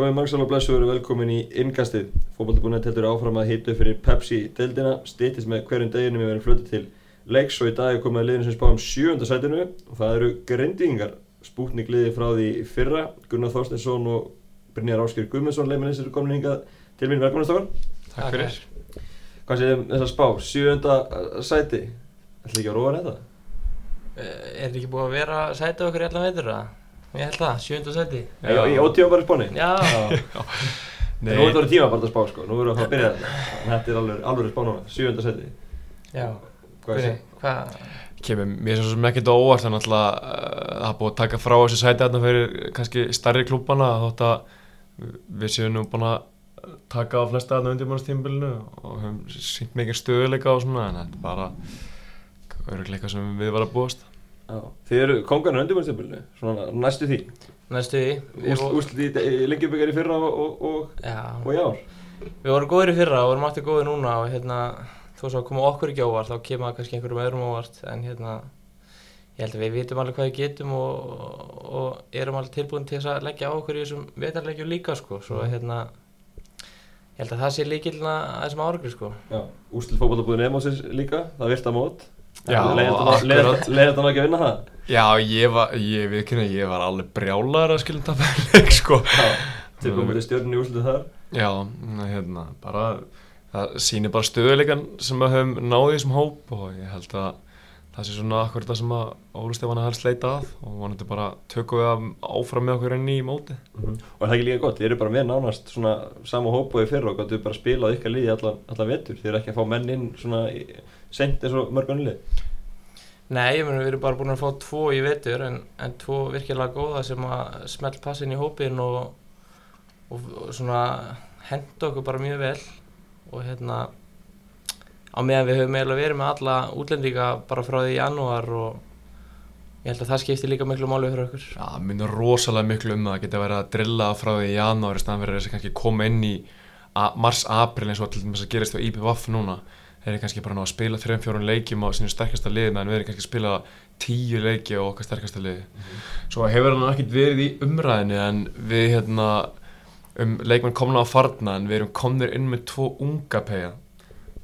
Góðið Magsal og Blessu eru velkomin í innkastið. Fókbaltabúinett heldur áfram að hita upp fyrir Pepsi-deildina, stýttist með hverjum deginum við verðum flutið til leiks og í dag er komið að liðinu sem spá um sjúönda sætinu og það eru grindingar. Spútnik liði frá því fyrra, Gunnar Þorsteinsson og Brynjar Áskjör Guðmundsson leiminnins eru komin hingað til mín. Velkomin Stafan. Takk fyrir. Hvað séum þess að spá? Sjúönda sæti. Ætla ekki að róa þetta? Eh, Er þetta ekki búið að vera sætið okkur í allan veitur það? Ég held það, sjönda sæti. Já. Í ótíma bara spáni? Já, Nei. Nú er þetta tíma bara að spá sko, nú erum við að fara að byrja þetta. Þetta er alveg, alveg spá núna, sjúönda sæti. já. Hvað Hvernig, er hvað? kemur mér svo sem ekkert á óvart þannig að það er búið að taka frá þessu sæti þarna fyrir kannski stærri klúbana þótt að við séum nú búin að taka á flesta þarna undirbúinastímbilinu og höfum sínt mikið stöðuleika og svona en þetta er bara örugleika sem við varum að búast þið eru kongarnir undirbúinstjöfnbölinu, svona næstu því. Næstu því. úslit í, lengjubikar í fyrra og, og, og, í ár. við vorum góðir í fyrra og vorum aftur góðir núna og hérna, þó svo að koma okkur ekki óvart, þá kemur það kannski einhverjum öðrum óvart, en hérna, ég held að við vitum alveg hvað við getum og, og erum alveg tilbúin til þess að leggja á okkur í þessum vetarleikjum líka, sko, svo hérna, ég held að það sé líkilna að þessum árangri, sko. Já, úslit fókbaltabúðin Emósins líka, það virta mót. Akkurat. þetta ekki að vinna það? Já, ég var, ég við kynna, ég var alveg brjálar að skilja þetta fyrir sko Já, tilbúin með stjórnir í úslitu þar. Já, hérna, bara það sýnir bara stöðuleikan sem við höfum náðið í þessum hóp og ég held að það sé svona akkur það sem að Óli Stefán helst leita að og vonandi bara tökum við að áfram með okkur enn í móti Og er það ekki líka gott, þið eru bara með nánast svona sama hóp og í fyrra og gáttu bara spila ykkar liði allan, allan vetur. Þið eru ekki að fá menn inn svona sent eins og mörg önnu lið. Nei, ég meni við erum bara búin að fá tvo í vetur en, en tvo virkilega góða sem að smelt passin í hópin og, og, og svona henda okkur bara mjög vel og hérna á meðan við höfum eiginlega verið með alla útlendinga bara frá því í janúar og ég held að það skiptir líka miklu máli fyrir okkur. Já, það minnur rosalega miklu um að það geta verið að drilla frá því í janúar í staðan fyrir þess að kannski koma inn í mars-april eins og til dæmis að gerist á IPVAF núna. Þeir eru kannski bara ná að spila 3-4 leikjum á sínu sterkasta liði meðan við erum kannski að spila 10 leiki á okkar sterkasta liði. Svo hefur hann ekkert verið í umræðinu en við hérna um leikmenn komna á farna en við erum komnir inn með tvo unga pega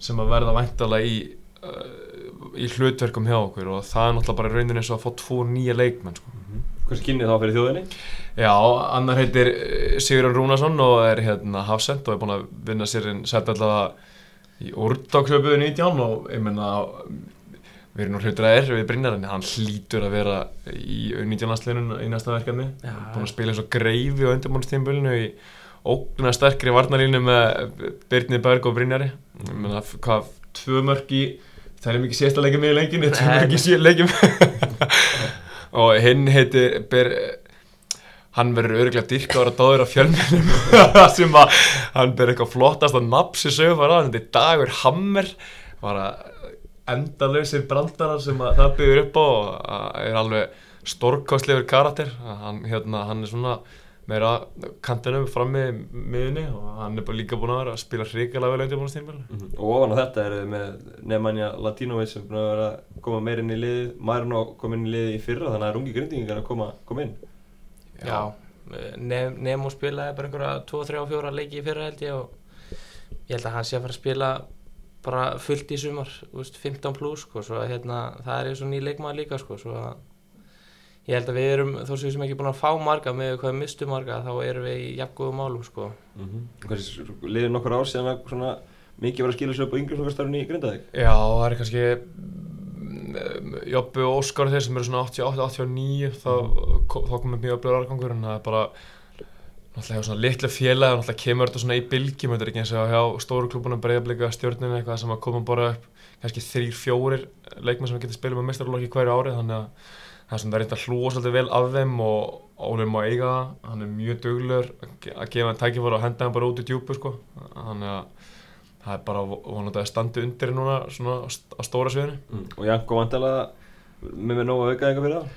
sem að verða væntalega í uh, í hlutverkum hjá okkur og það er náttúrulega bara raunin eins og að fá tvo nýja leikmenn sko. Hversu kynnið þá fyrir þjóðinni? Já, annar heitir eh, Sigurðan Rúnarsson og er hérna hafsend og er búinn að vinna sér inn sætt allavega í úrdagsöpuðu 19 og ég menna við erum nú hlutur að er við Brynjar en hann hlýtur að vera í 19 landsliðinu í næsta verkefni Já. búinn að spila eins og greifi á undirbúinnstímbölinu í ógna sterkri varnalínu með Birni Berg og Brynjari. Ég menna hvað tvö mörg í það er mikið sést að leika með í lenginni tvö mörg í sé leikjum. Og hinn heitir ber, hann verður öruglega dyrkaður að dáður á fjölmennum sem að hann ber eitthvað flottast að napsi sögum að þetta er dagur hammer. Var að endalösir brandarar sem að það byggur upp á og er alveg stórkostlegur karakter. Hann, hérna, hann er svona meira kantinum fram með miðunni og hann er bara líka búinn að vera að spila hrikalega vel undir búinastímbölu Og ofan á þetta eru með Nemanja Latinovic sem er búin að vera að koma meir inn í liðið, Marino kom inn í liðið í fyrra þannig að það er ungi grindingar að koma, koma inn. Já, ne Nemo spilaði bara einhverja 2, 3 og 4 leiki í fyrra held ég og ég held að hann sé að fara að spila bara fullt í sumar, þú veist, 15 plus sko, svo að hérna, það er eins og ný leikmaður líka sko, svo að ég held að við erum, þó sem við sem ekki búin að fá marga með hvað við mistum marga, þá erum við í jafngóðum málum sko. Mm -hmm. Liðið nokkur ár síðan að svona mikið var að skilja sér upp á yngriðslokkastarfinu í Grindavík. Já, það er kannski mm, Jobbi og Óskar þeir sem eru svona 88-89 þá, þá komum mjög öflugur árgangur en það er bara náttúrulega svona litlu félagi og náttúrulega kemur þetta svona í bylgjum þetta er ekki eins og hjá stóru klubunum breyðablika stjórninu eitthvað sem að koma bara upp kannski þrýr, fjórir leikmenn sem getur spilað með mestarlokki hverju árið þannig að það er svona það reynd að hlúa svolítið vel af þeim og Óli má eiga það, hann er mjög duglur að gefa hann tækifæri og henda hann bara út í djúpu sko, þannig að það er bara vonandi að standi undir núna svona á st- á stóra sviðinu. Mm. Og Janko vantilega með með nógu að auka eitthvað fyrir það.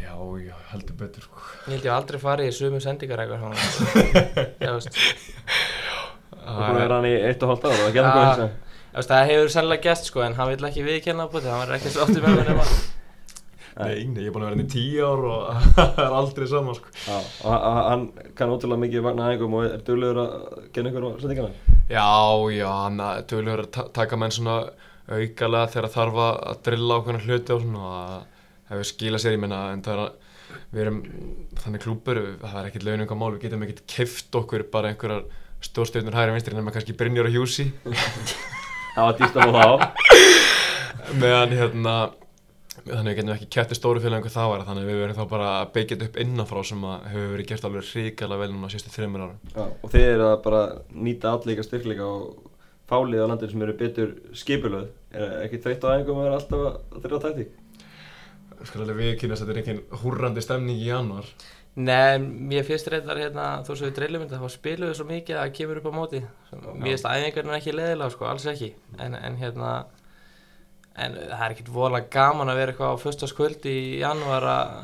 Já, já, heldur betur sko. Ég held ég hef aldrei farið í sömu sendingar eitthvað svona, ég veist, Og búin að vera hann í eitt og hálft ára og það gerði eitthvað eins og veist, það hefur sennilega gæst sko, en hann vil ekki viðkenna á búti, hann verður ekki svo ofta með mér nema, Nei, nei, ég er búin að vera hérna í tíu ár og það er aldrei sama sko. Já, og hann- hann kann ótrúlega mikið vagna æfingum og er duglegur að genna ykkur á sendingana. Já, já, hann er duglegur að ta- taka menn svona aukalega þegar þarf að drilla ákveðna hluti og svona og það hefur skilað sér, ég menna, en það er að við erum þannig klúpur, það er ekkert launungamál, við getum ekkert keft okkur bara einhverjar stórstjórnur hægri vinstri nema kannski Brynjar og Hjúsi Það var dýst fá þá. meðan hérna þannig við getum ekki kætti stóru félagum það var þannig við verðum þá bara að byggja þetta upp innanfrá sem að hefur verið gert alveg ríkala vel núna sístu þreymur ára Já, og þið eru að bara nýta allleika styrkleika og fálið á landinu sem eru betur skipulöð. Er ekki þreytt á æfingum að vera alltaf að þurfa taktík? Skal alveg viðkynast að þetta er einhvern húrrandi stemning í januar Nei, mér finnst reyndar hérna, þó sem við dreilum þetta, þá spilum við svo mikið að það kemur upp á móti. Mér finnst æfingarnir ekki leðilega, sko, alls ekki. En, en hérna, en það er ekkert voðalega gaman að vera eitthvað á föstaskvöld í janúar að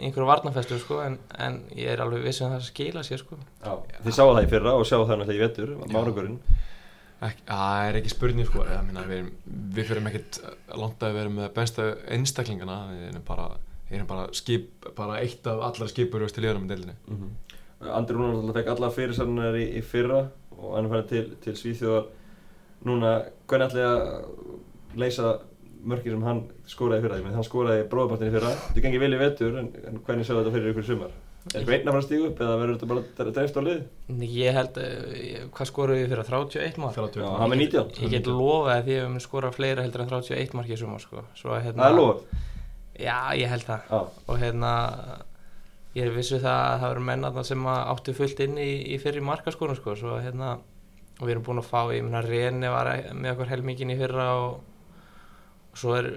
einhverju varnafestu, sko, en, en ég er alveg vissum að það skila sér, sko. Þið sáu það í fyrra og sjáu það náttúrulega í vetur, mánugurinn. Það er ekki spurning sko, ég meina, við, erum- við fyrir ekkert langt að vera með besta einstaklingana, við erum bara, erum bara, skip, bara eitt af allar skipur til liðanum í deildinni. Mm -hmm. Andri Rúnar fekk alla fyrirsannar í, í fyrra og hann færið til, til Svíþjóðar núna, hvernig ætli að leysa mörki sem hann skoraði í fyrra, ég meina hann skoraði bróðpartin í fyrra, þetta gengið vel í vetur en, en hvernig sjáu þetta fyrir ykkur í sumar? Er eitthvað einn að fara að stígu upp eða verður þetta bara dreifst á lið? Ég held, eh, hvað skoruðu við fyrir 31 mark? 30. Já, hann með 19. Ég get lofaði því að við munum skora fleira heldur en 31 mark í sumar, sko. Svo, að, hérna, Það er lof. Já, ég held það. Já, og hérna ég er vissu það að það eru menn þarna sem að áttu fullt inn í, í fyrri markaskónu sko, svo að hérna og við erum búin að fá, ég meina Reni var með okkur helmingin í fyrra og svo er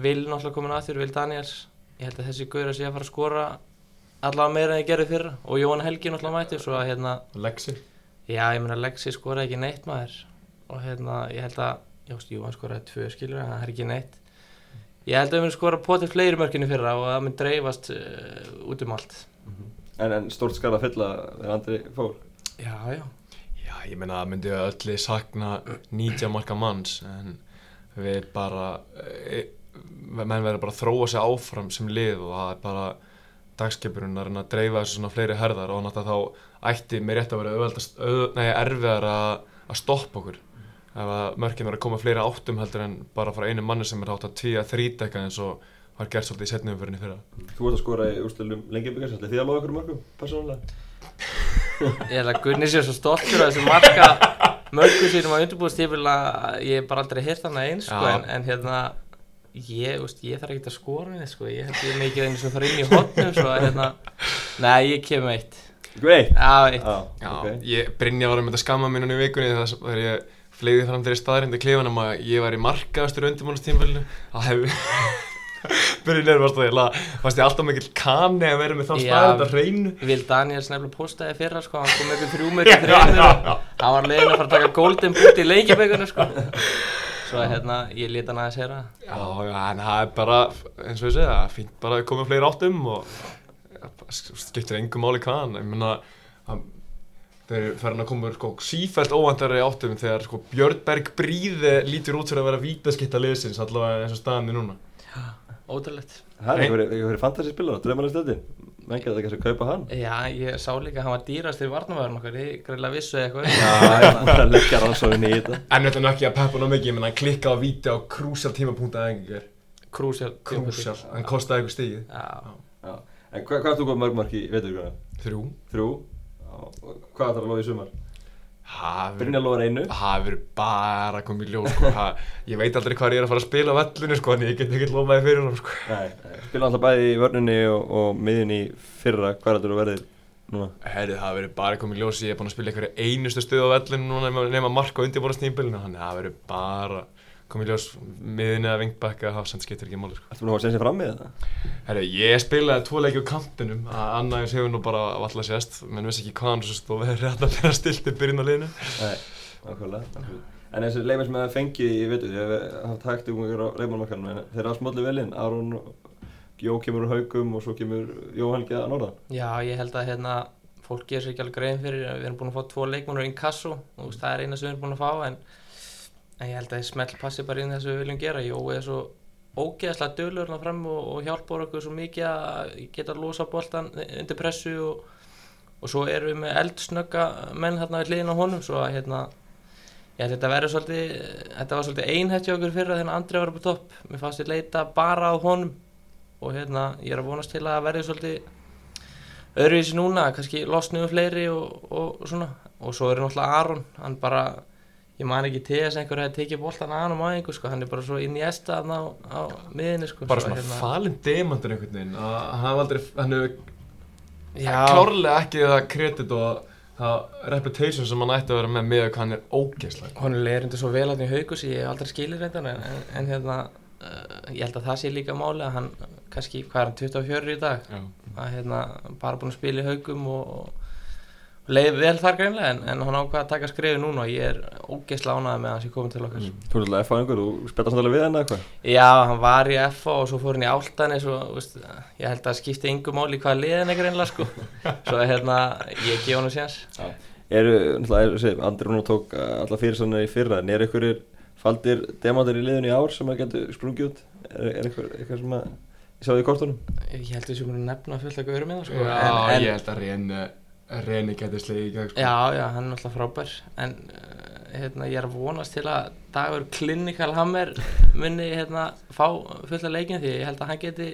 Vil náttúrulega komin aftur, Vil Daniels. Ég held að þessi gaur að sé að fara að skora allavega meira en ég gerði fyrra og Jón Helgi náttúrulega mætti, svo að hérna Lexi. já, ég meina Lexi skoraði ekki neitt maður. Og hérna, ég held að jást, jú, hann skoraði tvö skilur, en það er ekki neitt. Ég held að við munum skora potið fleiri mörkinu fyrra og það mun dreifast uh, út um allt. En, en stórt skar að fylla þegar Andri fór. já, já. Já, ég meina að myndi öllu sakna 90 marka manns en við bara e, menn verður bara að þróa sig áfram sem lið og það er bara dagskipurinn að reyna að dreifa þessu svona fleiri herðar og náttúrulega þá ætti mér rétt að vera auðveldast, auð, nei, erfiðar að, að stoppa okkur. Ef að mörkin verður að koma fleiri áttum heldur en bara frá einu manni sem er átt að tvíja þríteka eins og var gert svolítið í setnum fyrir fyrra. Þú ert að skora í úrstöldum lengi byggast, ætli þið að lofa ykkur mörgum, persónulega? ég held að Gunni sé svo stoltur að þessu marka mörgu sínum á undirbúðstífil að ég hef bara aldrei hýrt hana eins sko, en, en hérna ég, úst, ég þarf ekki að skora henni sko, ég held ég mikið einu sem fara inn í hotnum svo að hérna, nei ég kem eitt eitt? já, eitt Já, Já, ok. ég, Brynja var um þetta skamma minn í vikunni þegar ég fleiði fram þeirri staðrindu klefanum að ég var í markaðastur undirbúinastímfélinu að hef Brynja varst það ég varst ég alltaf mikill kani að vera með þá Já. staðrind að hreinu Vil Daniels nefnilega postaði fyrra sko, hann kom með þrjú með og hann var leiðin að fara að taka golden boot í leikjabökunum sko. Svo hérna, ég leta hann aðeins heyra. Já, já, en það er bara, eins og ég segja, fínt bara að koma fleiri áttum og skiptir engum máli hvaðan, ég meina, hann- þeir farin að koma sko, sífælt óvandari áttum þegar sko, Björn Berg Bríði lítur út fyrir að vera vítaskitta liðsins allavega eins og staðan er núna. Ótrúlegt. Það er ykkur fantasy spilar, drömmarlega stöldin. Menn geta kannski að kaupa hann. Já, ég sá líka að hann var dýrast í varnavörðun okkar, ég greiðlega vissu eitthvað. Já, ég er bara að leggja rannsóðin í þetta. En þetta er nú ekki að peppa ná mikið, ég menn hann klikkaði á víti á krúsjál tímapunkta að engur. Krúsjál. Krúsjál, hann kostaði eitthvað stíð. Já, Já. En hvað, hvað ert þú góð mörg mark í veturgrana? Þrjú. Þrjú. Já. Hvað ætlar að lofa í sumar? Brynja lofar einu. Það verður bara komið í ljós, sko. Ha, ég veit aldrei hvað ég er að fara að spila á vellunni, sko, en ég get ekkert lofaði fyrir hann, sko. Spila alltaf bæði í vörninni og, og miðjunni fyrra. Hvað er þetta að verðið núna? Herri, það verður bara komið ljós, ég er búinn að spila einhverju einustu stöð á vellunni núna nema, marka undirbúinastímbilinu, þannig að það verður bara komið ljós miðinni eða vingbakka, hafsend skiptir ekki máli, sko. Við nú að segja sér fram með þetta? Herri, ég spilaði tvo leiki á kantinum, að annars hefur nú bara valla sést, menn vissi ekki hvað hann svo stóð verið rétt að vera stilt í byrjun á liðinu. Nei, nákvæmlega. En þessi leifir sem það fengi í vetur, ég hef haft hægt um ykkur á leifmannmarkanum, en þeir eru alls mótli velinn. Aron og Jó kemur úr haugum og svo kemur Jóhann Geða Norðan. já, ég held að hérna, fólk gerir sér ekki alveg grein fyrir, við erum búin að fá tvo leikmannur inn kassu, og þú það er eina sem við erum búin að fá, en, en ég held að þið smelt passi bara inn það sem við viljum gera, Jó er svo ógeðslega dölur hann fram og, og hjálpar okkur svo mikið að geta að losa boltan undir pressu og, og svo erum við með eldsnögga menn hérna við hliðin á honum svo að hérna ég held að þetta verður svolítið þetta var svolítið einhætt hjá okkur fyrra þegar Andri var upp á topp. Mér fannst ég leita bara á honum og hérna ég er að vonast til að verði svolítið öðruvísi núna kannski losnum fleiri og, og svona. Og svo er náttúrulega Aron hann bara ég man ekki til þess að einhver hefði tekið boltan að hann á einhver sko, hann er bara svo inn í esta á, á miðinni sko. Bara svo, svona falin demantur einhvern veginn. Að hann aldrei, hann hefur klárlega ekki það kredit og það reputation sem hann ætti að vera með með hvað hann er ógeðslega hún er reyndi svo vel að því haugus ég hef aldrei skilir reyndan en, en, en hérna uh, ég held að það sé líka máli að hann kannski, hvað er hann, 24 í dag? Já. að hérna bara búin að spila í haugum og leið vel þar greinlega en, en hann ákvað að taka skrifi núna og ég er ógeðslega ánægð með hans ég komið til okkar Þú er svolítið F á einhver, þú spiltar svolítið við eða eitthvað? Já, hann var í FA og svo fór hann í Áltanis og veist, ég held að skipti yngu máli í hvaða liðin er greinlega sko svo hérna, ég gef hann séns Eru, náttúrulega, er, segir, Andri nú tók uh, alla fyrirsönnir í fyrra, en er einhverjir faldir demantir í liðinu í ár sem að getur sprungið út? Er, er eitthvað, eitthvað sem að, ég sá því í kortunum? Ég held að að að að Reyni getur slegið í gegn sko. Já, já, hann er alltaf frábær en uh, hérna, ég er að vonast til að Dagur Klinikal Hammer muni hérna, fá fullt af leikin því ég held að hann geti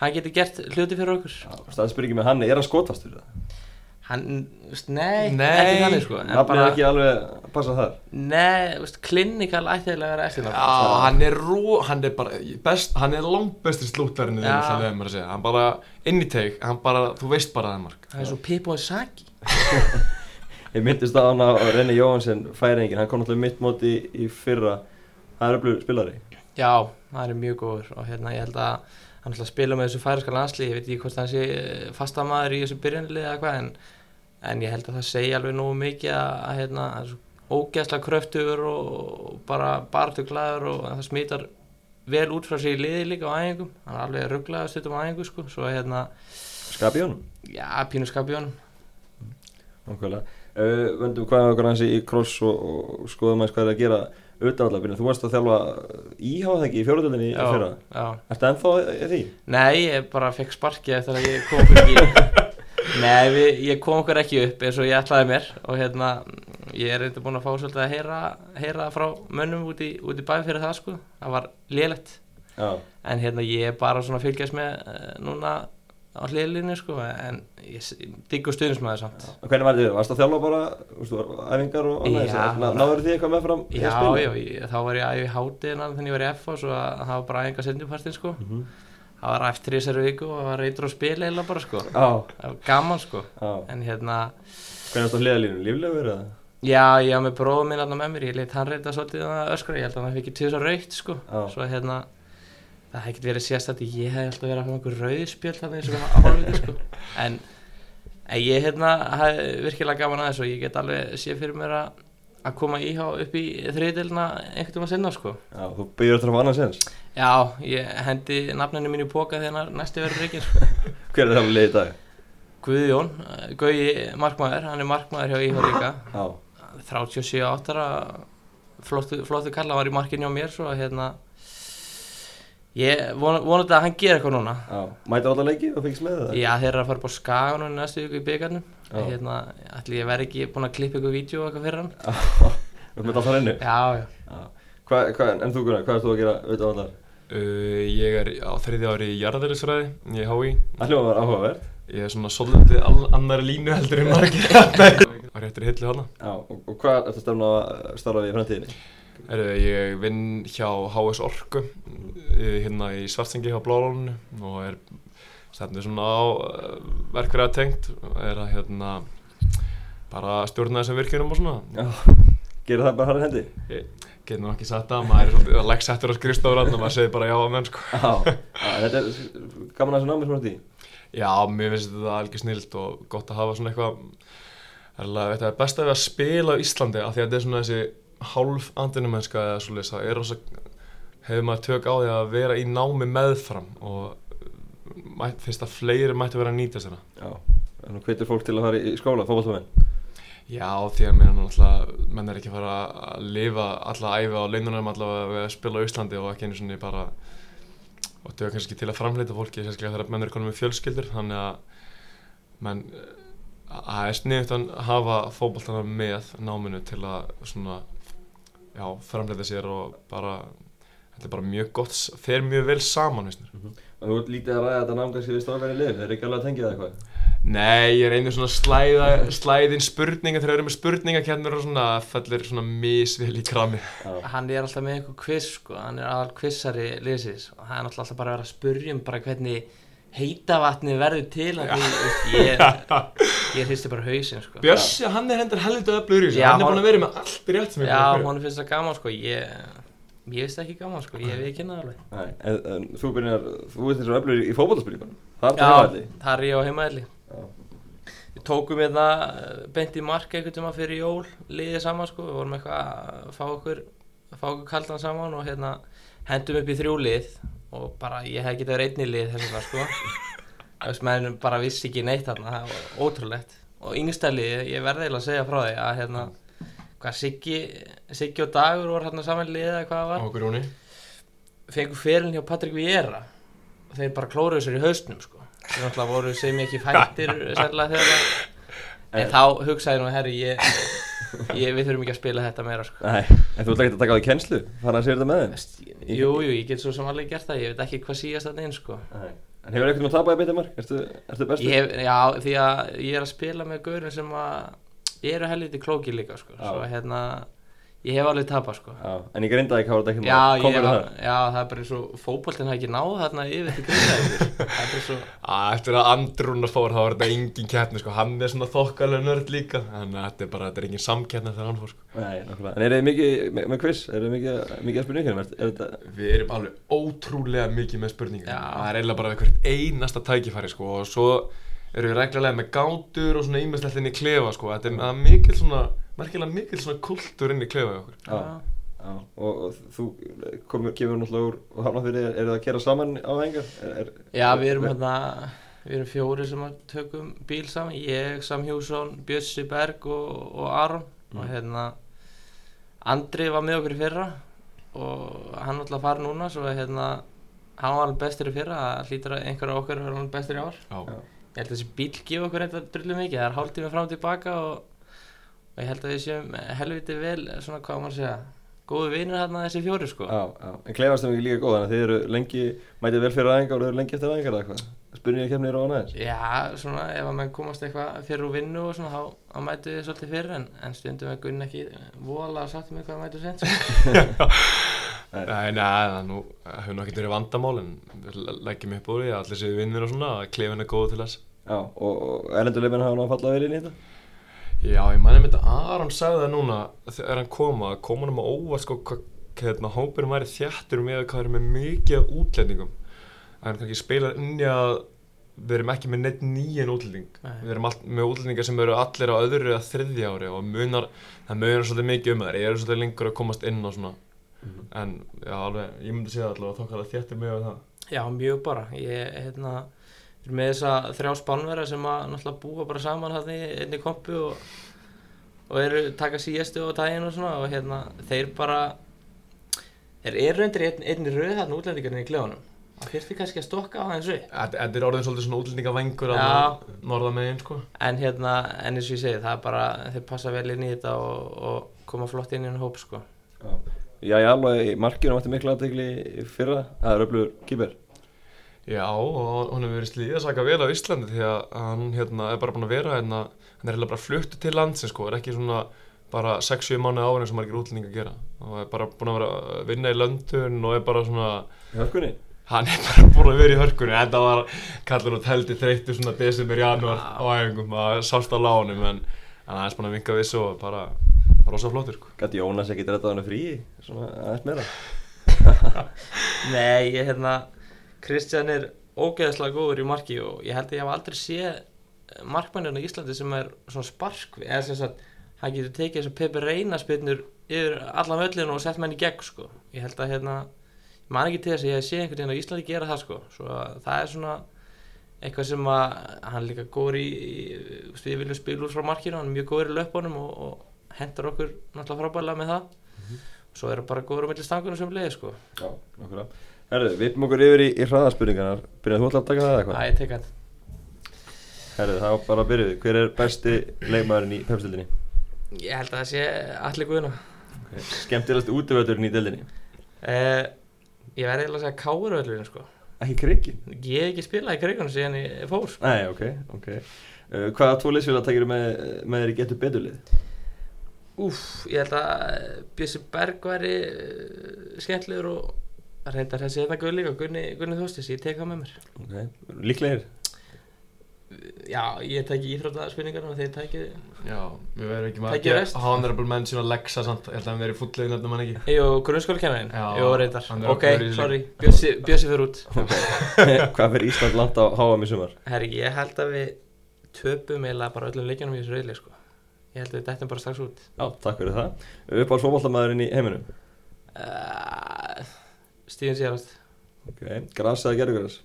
hann geti gert hluti fyrir okkur Staðspyrringi með hann, er hann skotast fyrir það? Hann, veist, nei, Nei. ekki þannig sko en Nafnið er ekki alveg að passa þar? nei, veist, Klinikal ætti eiginlega að vera eftir Já, hann er rú, hann er bara best, hann er langt bestri slúttarinn Já. það er mér að segja, hann bara inn í teik, hann bara, þú veist bara það mark. Það er svo Pippo Saki. Ég myndist á hann á Renni Jóhansen færingin, hann kom náttúrulega mitt móti í, í fyrra. Það er öflugur spilari. Já, það er mjög góður og hérna ég held að hann ætla að spila með þessu færiska landslið ég veit ekki hvort hann sé fastamæður í þessu byrjanlið eða hvað en, en ég held að það segja alveg nógu mikið að, hérna, er svo ógeðslega kröftugur og bara bartuglaður og það smítar vel út frá sér í liði líka á æfingum hann er alveg rugglaður stundum á æfingu sko svo hérna, honum? já, pínu honum Nákvæmlega uh, Vöndum hvað okkur hans í kross og, og skoðum aðeins hvað er að gera auðvitað allar Þú varst að þjálfa íháð ekki í fjóruðöldinni í fyrra já. Ertu ennþá því? Nei, ég bara fekk sparki eftir að ég kom ekki Nei, við, ég kom okkur ekki upp eins og ég ætlaði mér og hérna, ég er eitthvað búin að fá svolítið að heyra, heyra frá mönnum út í, í bæ fyrir það sko, það var lélegt. Já. En hérna ég er bara svona að fylgjast með uh, núna á hliðlinni sko, en ég, diggur stuðnismæður samt. Og Hvernig var þið? Varst að þjálfa bara, veistu, æfingar og annað Já. Ná, Náður þið eitthvað með fram Já, að já, þá var ég æfi hátiðina þannig ég var í F og svo að það var bara einhver sendjupartin sko, Mhm. Það var eftir í þessari viku og það var reytur á spila eða bara sko, það var gaman sko. En hérna Hvernig varst á hliðalínu? Líflegur eða? Já, ég var með bróðum minn aðna með mér, ég leitt hann reynda svolítið að öskra, ég held að hann fikk tvisar raukt sko, svo hérna það hefði ekkert verið sérstætt, ég hef alltaf verið að hafa einhver rauðspjöld þannig eins og að hálfviti sko, en, en ég hérna hef virkilega gaman að þessu og ég get alveg sé fyrir mér að að koma íhá upp í þriðdelina einhvern veginn að sinna sko. Já, þú byrjar eftir að fá annars sens Já, ég hendi nafninu mínu í póka þegar næsti verður reykir sko. Hver er það leið í dag? Guðjón, Gauji markmaður, hann er markmaður hjá íhá líka Já, 37 áttara flottu, flottu kalla var í markinu á mér svo að hérna ég von, vonandi að hann gera eitthvað núna já Mæta alla leiki og fengst með það? já þeir eru að fara upp á skaganum næstu viku í byggarnum Já. hérna, ætli ég verði ekki búin að klippa ykkur vídeo eitthvað fyrir hann Þú ert með alltaf hennu? já, já, Já Hva, hva, En þú Gunnar, hvað ert þú að gera auðvitað allar? uh, Ég er á þriðja ári í jarðaðilisfræði í HÍ Ætlum að vera áhugavert Ég er svona svolítið all- annari línu heldur en margir var réttur hillu hana Já, og, og hvað ertu að stefna að starfa við í framtíðinni? Heru, Ég vinn hjá HS Orku eh, hérna í Svartsengi hjá Blálónu og er stefnir svona á uh, verkverða tengt er að hérna bara stjórna þessum virkjunum og svona. Já Gerir það bara harðin hendi? Ég get nú ekki sagt það, maður er svolítið að leggsettur á skrifstofur og maður segir bara já að menn sko. Já, þetta er gaman að þessu námi sem þú ert í Já, mér finnst þetta algjör snilt og gott að hafa svona eitthvað það er best að við að spila á Íslandi af því að þetta er svona þessi hálf andinumennska eða svoleiðis, það er rosa hefur maður tök á því að vera í námi meðfram og mætt, finnst að fleiri mætti vera að nýta sér það. Já Þannig hvetur fólk til að fara í skóla, fótballtamenn Já, því að mér er náttúrulega menn er ekki að fara að lifa alla æfi á leinunum allavega við að spila á Íslandi og ekki einu svona bara og þetta er kannski til að framleita fólki sérstaklega þegar menn eru konum með fjölskyldur þannig að menn að það er sniðut að hafa fótboltana með náminu til að svona já, framleita sér og bara þetta er bara mjög gott, fer mjög vel saman veist mér. Og þú ert lítið að ræða þetta nám kannski við strákarinn lið, þeir eru ekki alveg að tengja það eitthvað? Nei, ég reynir svona að slæða, slæðin spurninga þegar við erum með spurningakennur og svona fellir svona misvel í krami hann er alltaf með einhver quiz sko, hann er aðal quizari liðsins. Og það er alltaf bara að vera að spurja um bara hvernig heita vatni verður til að því, veist, ég, ég hristi bara hausinn sko. Bjössi, hann er hendur helvita öflugur í þessu, Já, hann er búin að vera með allt í rétt sem ég Já, hún finnst það gaman sko, ég, ég veist ekki gaman sko, ég við kynna það alveg. Nei, en, en þú byrjar, þú veist eins og öflur í, fótbollspurningunum. Það er Já, það heimalli. það er ég á heimaðli. Já. Við tókum hérna eh, beint í mark einhvern tíma fyrir jól, liðið saman sko, við vorum eitthvað að fá okkur, að fá okkur kaldan saman og hérna hendum upp í þrjú lið og bara ég hef verið einn í lið þess að sko. Þess meðan bara vissi ekki neitt þarna, það var ótrúlegt. Og yngsta liðið, ég verði eiginlega að segja frá því að hérna, hvað Siggi, Siggi og Dagur voru hérna saman liðið eða hvað var. Okkur Jóni fengur fyrirlin hjá Patrik Viera og þeir bara klóruðu sér í hausnum sko. þeir náttúrulega voru sem ekki fættir sérlega þegar en þá hugsaði ég nú herri ég, ég, við þurfum ekki að spila þetta meira sko. Nei, en þú ert ekki að taka á því kennslu, fara að sér þetta með þeim? jú, jú, ég get svo sem alveg gert það ég veit ekki hvað síðast þetta inn sko. Nei. En hefur eitthvað nú tapað í beintið mark? Ertu, ertu bestur? ég hef, já, því að ég er að spila með gaurin sem að eru helviti klóki líka sko. Svo hérna ég hef alveg tapað sko. Já, en í grindaði hvað var þetta ekki Já, ég, það? já, það er bara eins og fótboltinn hafi ekki náð þarna yfir til grindaði er svo Eftir að Andrúnar fór þá var þetta engin keppni sko, hann er svona þokkalega nörd líka Þannig að þetta er bara, þetta er engin samkeppni þegar hann fór sko Nei. En eru þið mikið með, með quiz? Eru þið mikið, mikið að spyrja ykkur? Er, er þetta... Við erum alveg ótrúlega mikið með spurningar Já. Það er eiginlega bara hvert einasta tækifæri sko Og svo við reglulega með gátur og svona ímestlegt inn í klefa sko Þetta er er mikil svona, merkilega mikil svona kultúr inn í klefa í okkur Já. Já, og, og þú komur, kemur náttúrulega úr og hafna fyrir, er það að gera saman á engar? Er, er, Já, við erum hérna, við erum fjóri sem að tökum bíl saman, ég, Sam Hjússon, Bjössi Berg og, og Aron og hérna Andri var með okkur í fyrra og hann ætla að fara núna svo að hérna, hann var alveg bestur í fyrra, það hlýtur að einhver af okkur er alveg bestur í ár. Já. Ég held að þessi bíl gefa okkur eitthvað drullu mikið, það er hálftími fram og tilbaka og, og ég held að við séum helviti vel, svona hvað að segja, góðu vinir hérna þessi fjóri sko. Já, já, en klefast er líka góð, þannig að þið eru lengi, mætið vel fyrir aðengar og þið eru lengi eftir aðengar eða eitthvað. Spurninga kemnir á hann aðeins. Já, svona ef að menn komast eitthvað fyrir úr vinnu og svona þá, mætu við svolítið fyrir en, en stundum er Gunn ekki voðalega sagt um eitthvað að mætu sent sko. Nei, nei, það er nú, hefur nú ekkert verið vandamál en við leggjum upp úr því að allir séu vinnir og svona, að klefin er góð til þess. Já, og, erlenduleifin hafa nú að falla vel inn í þetta? Já, ég mæði með þetta, Aron sagði það núna þegar hann kom að koma hann með óvart sko hvað hérna, hópurinn væri þjættur með hvað er með mikið útlendingum. Það er kannski spilað inn í að við erum ekki með neitt nýjan útlending. Nei. Við erum all, með útlendingar sem eru allir á öðru eða þriðja ári og munar, það munar svolítið mikið um það. Ég er svolítið lengur að komast inn og svona. En já, alveg, ég myndi segja allavega að þokkala þjættur með það. Já, mjög bara ég, hérna, er með þessa þrjá spánverða sem að náttúrulega búa bara saman hann í einni kompu og, og eru taka síðastu og daginn og svona og hérna, þeir bara þeir eru undir einn, einni röð þarna útlendingarnir í klefunum það þyrfti kannski að stokka á þessu Þetta þetta er orðin svolítið svona útlendingavengur Já. að norða megin, sko. en hérna, en eins og ég segi, það er bara þeir passa vel inn í þetta og, og koma flott inn í henni hóp sko Já. Já, alveg átti mikla aðtegli í fyrra, það er öflugur kýper. Já, og hún hefur verið slíð að saka vel á Íslandi því að hann hérna, er bara búinn að vera hérna, hann er eiginlega bara fluttu til landsins sko, er ekki svona bara 6-7 mánu ára eins og margir útlendingar gera og er bara búinn að vera að vinna í löndun og er bara svona, Í hörkunni? hann er bara búinn að vera í hörkunni þetta var kallar út heldur þreyttu svona desember, janúar á æfingum að sást á lánum en hann er aðeins búinn að vinka við svo og bara rosa flottur sko. Gæti Jónas ekki drettað hann frí, svona aðeins meira. Nei, ég hérna Kristján er ógeðslega góður í marki og ég held að ég hef aldrei séð markmanninu í Íslandi sem er svona spark eða sem sagt, hann getur tekið þessar Pepe Reina spilnur yfir allan völlinu og sett menn í gegn sko. ég held að hérna ég man ekki til þess að ég hef séð einhvern veginn á Íslandi gera það sko. svo að það er svona eitthvað sem að hann er líka góður í, við viljum spila úr frá markinu hann er mjög góður í löpunum og, og hendur okkur náttúrulega frábæðlega með það svo er hann bara góður á milli stangunum sem leiði sko. Já, nokkulega. Herðu, við erum okkur yfir í, í hraðaspurningarnar Byrjað þú ætla að taka það eða Æ, eitthvað? ég tek hann Herðu, þá bara byrjuð við Hver er besti leikmaðurinn í pepstildinni? Ég held að það sé allir guðuna Okay. Skemmtilegast útvöldurinn í dildinni? uh, Ég verði eiginlega að segja káuröðlurinn sko Ekki krikin? Ég hef ekki spilað í krigunum síðan ég fór sko. Nei, ok, ok uh, Hvaða tvo liðsfélag takir með, með þér í getur beturlið? Úf, ég held að Bjössi Berg væri uh, skemmtilegur og reyndar þessi þetta guð líka Gunni, Gunni Þóstis, ég tek það með mér. Ok, líklegir? Já, ég tæki íþróttaspurningar og þeir tæki Já, við verðum ekki maður rest. Honorable mention og Lexa samt, ég held að hann verið fullið nefnum hann ekki. Jú, grunnskólakennarinn Já, Jú, reyndar. Ok, í sorry, Bjössi, fyrir út. Hvað fyrir Ísland langt á HM í sumar? Herri, ég held að við töpum eiginlega bara öllum leikjunum í þessu reyðli sko. Ég held að við dettum bara strax út. Já, takk fyrir það. Upp á svofallamæðurinn í heiminum? Uh, Stíðin síðast Ok, gras eða gerðugras?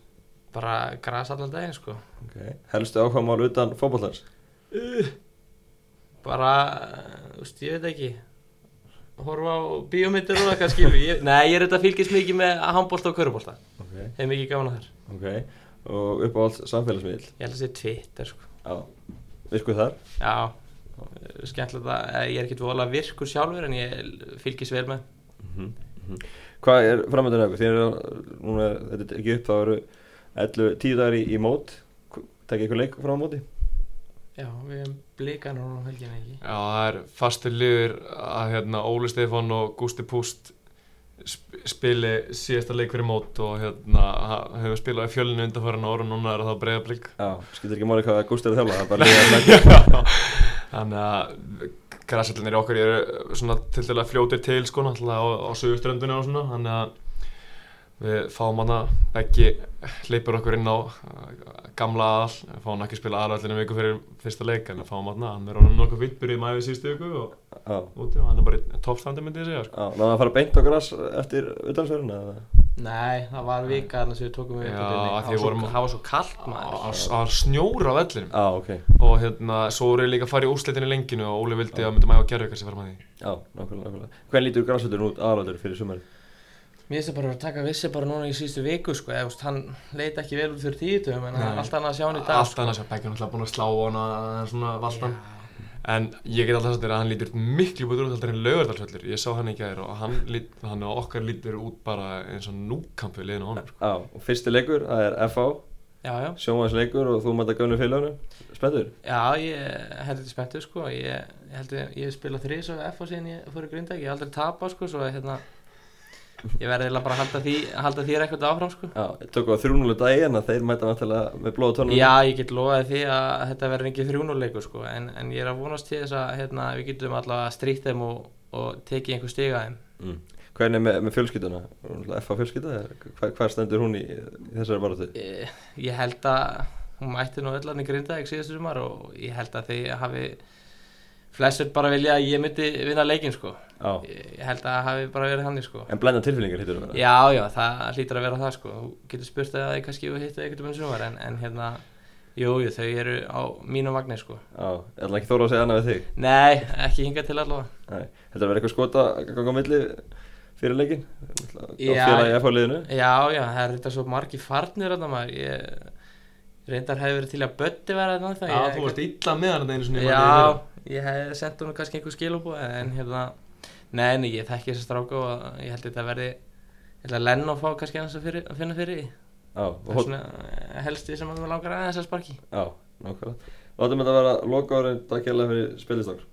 Bara gras allan daginn sko. Ok, helstu ákvæmál utan fótballars? Bara, uh, þú veist, ég veit ekki Horfa á bíómyndir og eitthvað skilu ég, Nei, ég er þetta fylgist mikið með handbólta og körubólta Ok, Hef mikið gána þar Og upp á allt samfélagsmiðl? Ég held að það sé Twitter sko. Já, virkuð þar? Já, skemmtilegt að eh, ég er ekkert voðalega virkur sjálfur en ég fylgist vel með Mm Hvað er framöndan eða? Er- þetta er ekki upp, þá eru 11, 10 dagar í, í mót Tekja ykkur leik frá á móti? Já, við hefum blika núna á helgina ekki Já, það er fastur liður að hérna, Óli Stefán og Gústi Púst sp spili síðasta leik fyrir mót og hérna hefur spilað í fjölinu undanfæran ára og núna er það breyðablík Já, skilur ekki máli hvað Gústi er að þjála, það er Þannig að græsællinir okkar eru svona til dæla fljótir til sko náttúrulega á, á söguströndunni og svona þannig að við fáum hana beggi leipur okkur inn á uh, gamla aðal, við fáum ekki að spila aðalallinu viku fyrir fyrsta leik en fáum hana, hann er orðin nokkuð fýtt byrjuð í mæfi síðustu viku og Já, úti og hann er bara í toppstandi myndi ég segja sko. já, náðu að fara beint á gras eftir utanfjöruna eða? Nei, það var vika þarna sem við tókum við Já, uppbytunni. að því það, var vorum- það var svo kallt Það maður. var snjóra á vellinum. Já, ok, og hérna, svo voru líka að fara í úrslitin í lenginu og Óli vildi að myndi mæfa gerðvikar sem fara með því. Já, nákvæmlega, nákvæmlega. Hvernig lítur grasvöldurinn út aðalöldur fyrir sumari? Mér finnst það bara að að taka vissi bara núna í síðustu viku sko, eða, hann leit ekki vel út fyrir tíutum en það Nei. allt annað að sjá hann í dag Allt annars að Beggi er náttúrulega búin að slá á hana en svona valdan. Já. En ég get alltaf sagt þér að hann lítur miklu betur út heldur en laugardalsvöllur Ég sá hann ekki að þér og hann, lít, hann og okkar lítur út bara eins og núkampu liðin á honum sko. Og fyrsti leikur, það er FH Sjónvarsleikur og þú mæta gömlu félaginu. Spenntur? já, ég held þetta spenntu sko, ég, ég held að ég hef spilað þrís á síðan ég fór í Grindag, ég hef aldrei tapað sko, svo hérna, ég verði eiginlega bara að halda, því, halda þér eitthvað áfram sko. Já, ég tók á þrjúnuleg daginn að þeir mæta náttúrulega með blóða tónum Já, ég get lofaði því að þetta verður ekki þrjúnuleikur sko, en, en ég er að vonast til þess að hérna, við getum allavega stríkt þeim og, og tekið einhver stiga þeim. mm. Hvernig er með, með fjölskylduna? FH fjölskylda? Hvað, hvað stendur hún í, í þessari baráttu? Ég, ég held að hún mætti nú öllan í Grindag síðastu sumar og ég held að þið hafi flestur bara vilja að ég myndi vinna leikin sko. Já, Ég, ég held að það hafi bara verið hann sko. en blenda tilfinningar hittur það Já, já, það hlýtur að vera það sko. Þú getur spurt að þið kannski hittu eitthvað um sumar en, en hérna, jú, jú, þau eru á mínum vagnir sko. Já, ég ætla ekki þóra að segja annað við þig Nei, ekki hinga til allavega. Nei, þetta verður eitthvað skota að ganga á milli fyrir leikin á Já. félagi FH liðinu Já, já, það er þetta svo margi farnir að maður. Ég reyndar hefði verið til að Böddi vera þetta. Já, þú varst illa með hann einu sinni Já, ég hef sendt hún kannski einhver skilubú en hérna, nei, nei, ég þekki þessa stráka og ég held að þetta verði ég held að Lennon fá kannski hans að, fyrir, að finna fyrir því. Já, og það er svona eh, helsti sem að mér langar aðeins að sparki. Já, nákvæmlega. Látum þetta vera loka árin, takk hérlega fyrir spilistokk